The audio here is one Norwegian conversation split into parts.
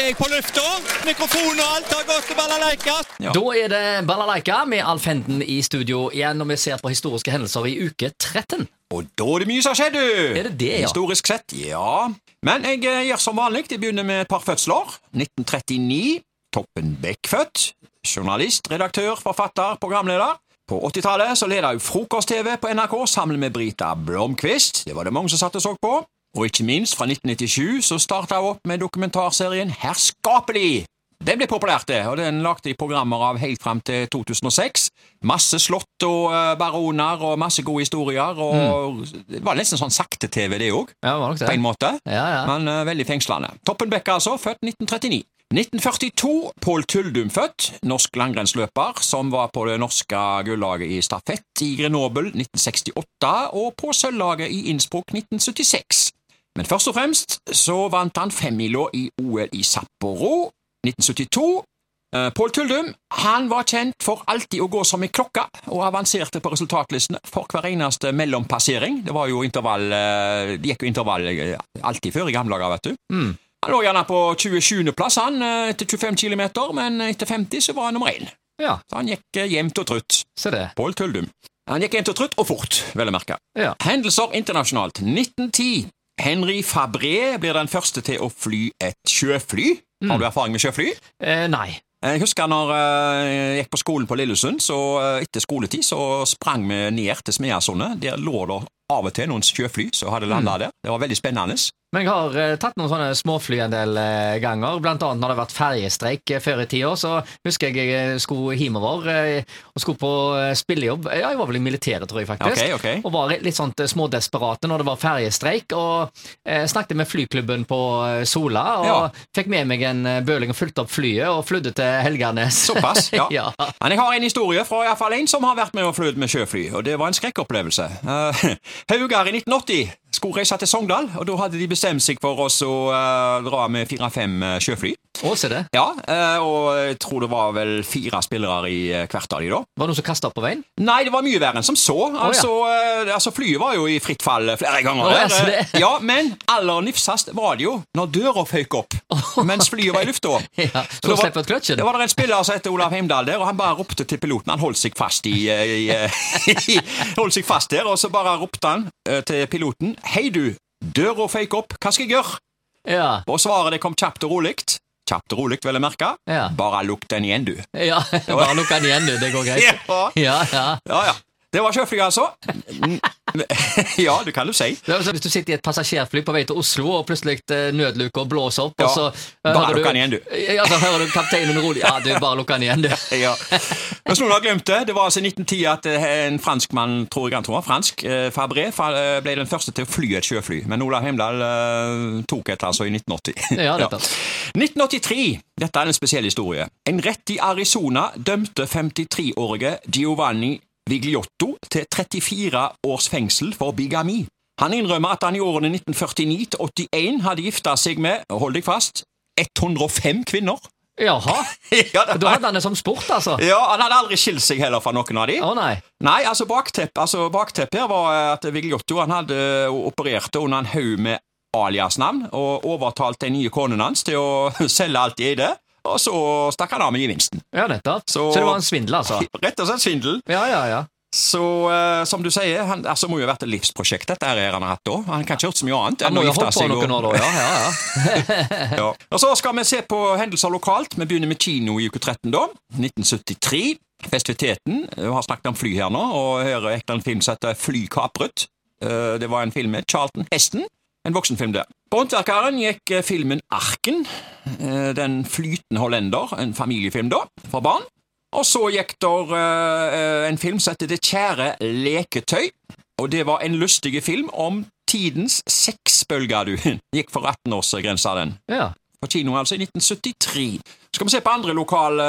er jeg på lufta. Mikrofon og alt har gått til balalaika. Ja. Da er det Balalaika med Alf Henden i studio igjen, og vi ser på historiske hendelser i uke 13. Og da er det mye som har skjedd, du! Er det det, ja? Historisk sett, ja. Men jeg eh, gjør som vanlig. Jeg begynner med et par fødsler. 1939. Toppen Beck født. Journalist, redaktør, forfatter, programleder. På 80-tallet så leda hun Frokost-TV på NRK sammen med Brita Blomkvist. Det var det mange som satt og så på. Og ikke minst, fra 1997 så starta hun opp med dokumentarserien Herskapelig. Den ble populært, det, og den lagde de programmer av helt fram til 2006. Masse slott og eh, baroner og masse gode historier. og Det var nesten sånn sakte-TV, det òg, Ja, på en måte. Ja, ja. Men uh, veldig fengslende. Toppenbekk, altså, født 1939. 1942, Pål Tuldum født, norsk langrennsløper som var på det norske gullaget i stafett i Grenoble 1968 og på sølvlaget i Innsbruck 1976. Men først og fremst så vant han femmila i OL i Sapporo 1972. Eh, Pål Tuldum han var kjent for alltid å gå som en klokke, og avanserte på resultatlistene for hver eneste mellompassering. Det var jo intervall, eh, det gikk jo intervall eh, alltid før i gamle dager, vet du. Mm. Han lå gjerne på 27.-plass han, etter 25 km, men etter 50 så var han nummer én. Ja, Så han gikk jevnt og trutt. se det. Pål Tuldum. Han gikk jevnt og trutt, og fort, vel å merke. Ja. Hendelser internasjonalt. 1910. Henry Fabré blir den første til å fly et sjøfly. Har du erfaring med sjøfly? Eh, nei. Jeg husker når eh, jeg gikk på skolen på Lillesund, så eh, etter skoletid så sprang vi ned til Smeasundet. Der lå det av og til noen sjøfly som hadde landa der. Det var veldig spennende. Men jeg har eh, tatt noen sånne småfly en del eh, ganger, blant annet når det har vært ferjestreik eh, før i tida. Så husker jeg jeg skulle hjemover og skulle på spillejobb. Ja, jeg var vel i militæret, tror jeg faktisk. Okay, okay. Og var litt sånn smådesperate når det var ferjestreik. Og snakket med flyklubben på Sola, og Ja. fikk med meg en bøling og fulgte opp flyet og flydde til Helganes. Såpass, ja. ja. Men jeg har en historie fra iallfall en som har vært med og flydd med sjøfly, og det var en skrekkopplevelse. Uh, Haugar i 1980 skulle reise til Sogndal, og da hadde de bestemt seg for oss å uh, dra med fire-fem eh, sjøfly. Å, se det. Ja, eh, og jeg tror det var vel fire spillere i eh, hvert av de da. Var det noen som kasta på veien? Nei, det var mye verre enn som så. Altså, Altså, ja. altså Flyet var jo i fritt fall flere ganger. Oh, ja, det- Eh, ja, Men aller nifsest var det jo når døra føyk opp mens flyet var i lufta. Ja, Så så det var-? Det var der en spiller som het Olav Heimdal der, og han bare ropte til piloten. Han holdt seg fast i, i, i, eh, Holdt seg fast der, og så bare ropte han eh, til piloten. Hei, du. Døra føyk opp. Hva skal jeg gjøre? Ja. Og svaret det kom kjapt og rolig. Kjapt og rolig, vel å merke. Ja. Bare lukk den igjen, du. ja. Bare lukk den igjen, du. Det går greit. Ja, Ja, ja. ja. ja. Det var sjøfly, altså. ja, det kan du si. Hvis du sitter i et passasjerfly på vei til Oslo, og plutselig eh, nødluka blåser opp, Ja, og så eh, bare lukk den igjen, du. Ja, så hører du kapteinen rolig Ja, du, bare lukk den igjen, du. Ja. Hvis noen har glemt det, det var altså i 1910 at eh, en franskmann, tror jeg han tror fransk, Fabré, ble den første til å fly et sjøfly. Men Olav Heimdal tok et altså i 1980. Ja, nettopp. 1983. Dette er en spesiell historie. En rett i Arizona dømte 53-årige Giovanni Vigliotto til 34 års fengsel for bigami. Han innrømmer at han i årene 1949 til 81 hadde gifta seg med, hold deg fast, 105 kvinner. Jaha. ja, Da hadde han det som sport, altså. Ja, Han hadde aldri skilt seg heller fra noen av de. nei. Nei, altså bakteppet altså, bakteppet her var at Vigliotto han hadde operert under en haug med aliasnavn og overtalt den nye konen hans til å selge alt de eide, og så stakk han av med gevinsten. Ja, nettopp. Så, Så- det var en svindel, altså. Rett og slett svindel. Ja, ja, ja. Så uh, som du sier, han altså, må jo ha vært et livsprosjekt, dette her han har hatt da. Han kan ikke ha gjort så mye annet Han må jo ha holdt på noen år, da. Ja, ja, ja. Ja. Og så skal vi se på hendelser lokalt. Vi begynner med kino i uke 13, da. 1973. Festiviteten. Vi har snakket om fly her nå, og her er en film som heter Fly kapret. Eh, Det var en film med Charlton Heston. En voksenfilm det. På Håndverkeren gikk eh, filmen Arken. eh, Den flytende hollender. En familiefilm, da, for barn. Og så gikk der eh, en film som heter Det kjære leketøy. Og det var en lystig film om tidens sexbølge, du. Gikk for 18-årsgrensa, den. ja. På kino, altså, i 1973. Så skal vi se på andre lokale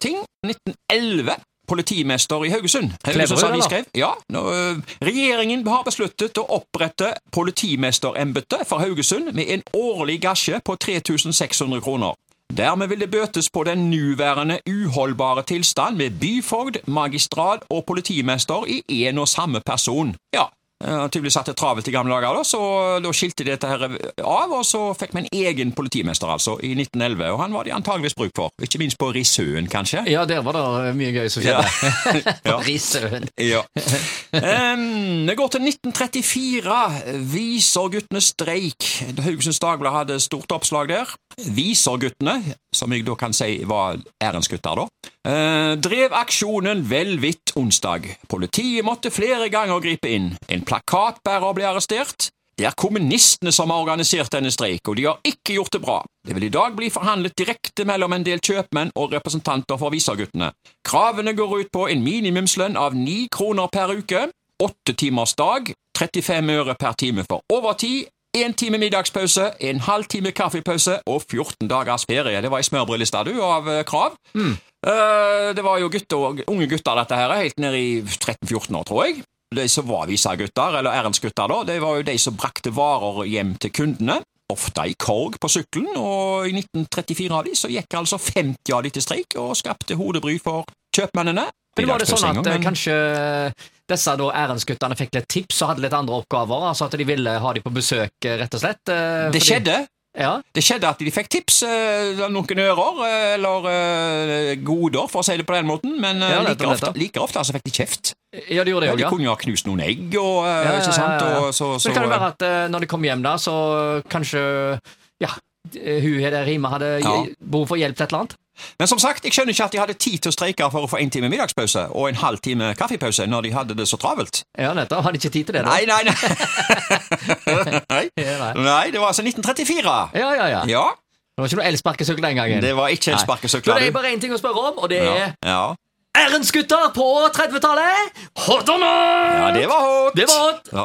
ting. 1911. Politimester i Haugesund. Haugesund de skrev. Ja, nå, øh, Regjeringen har besluttet å opprette politimesterembetet for Haugesund med en årlig gasje på 3600 kroner. Dermed vil det bøtes på den nuværende uholdbare tilstand med byfogd, magistrat og politimester i én og samme person. Ja, Uh, tydeligvis hatt det travelt i gamle dager, da, så da skilte de dette her av, og så fikk vi en egen politimester, altså, i 1911, og han var de antageligvis bruk for. Ikke minst på Risøen, kanskje. Ja, der var det mye gøy som skjedde. på Risøen. Ja. Um, vi går til 1934. Viserguttenes streik. Haugesunds Dagblad hadde stort oppslag der. Viserguttene, som jeg da kan si var ærensgutter, da, eh, drev aksjonen vel hvitt onsdag. Politiet måtte flere ganger gripe inn. En plakatbærer ble arrestert. Det er kommunistene som har organisert denne streik, og de har ikke gjort det bra. Det vil i dag bli forhandlet direkte mellom en del kjøpmenn og representanter for Viserguttene. Kravene går ut på en minimumslønn av ni kroner per uke, åtte timers dag, 35 øre per time for overtid, én time middagspause, en halv time kaffepause og 14 dagers ferie. Det var ei smørbrødliste du av uh, krav. Mm. Uh, det var jo gutter, unge gutter, dette her, helt ned i 13-14 år, tror jeg. De som var visagutter, eller ærensgutter, da, det var jo de som brakte varer hjem til kundene. Ofte i korg på sykkelen, og i 1934 av de så gikk altså 50 av de til streik og skapte hodebry for kjøpmennene. Men Var det sånn at men... kanskje disse da ærensguttene fikk litt tips og hadde litt andre oppgaver? Altså at de ville ha dem på besøk, rett og slett? Det fordi... skjedde. Ja. Det skjedde at de fikk tips, noen ører, eller goder, for å si det på den måten, men ja, like, ofte, like ofte altså fikk de kjeft. Ja, De gjorde det ja, De kunne jo ha knust noen egg og ja, ikke sant? Og, så, så, Men kan det være at når de kom hjem, da, så kanskje Ja, hun der Rima hadde behov for hjelp til et eller annet? Men som sagt, jeg skjønner ikke at de hadde tid til å streike for å få en time middagspause og en halv time kaffepause når de hadde det så travelt. Ja, nettopp. Hadde ikke tid til det, da. Nei, nei, nei. nei. Nei. det var altså 1934. Ja, ja, ja. ja. Det var ikke noe elsparkesykkel den gangen. Det var ikke elsparkesykler. Det er bare én ting å spørre om, og det er ja. ja. Ærensgutter på 30-tallet! Hot or not? Ja, det var hot. Det var hot. Ja.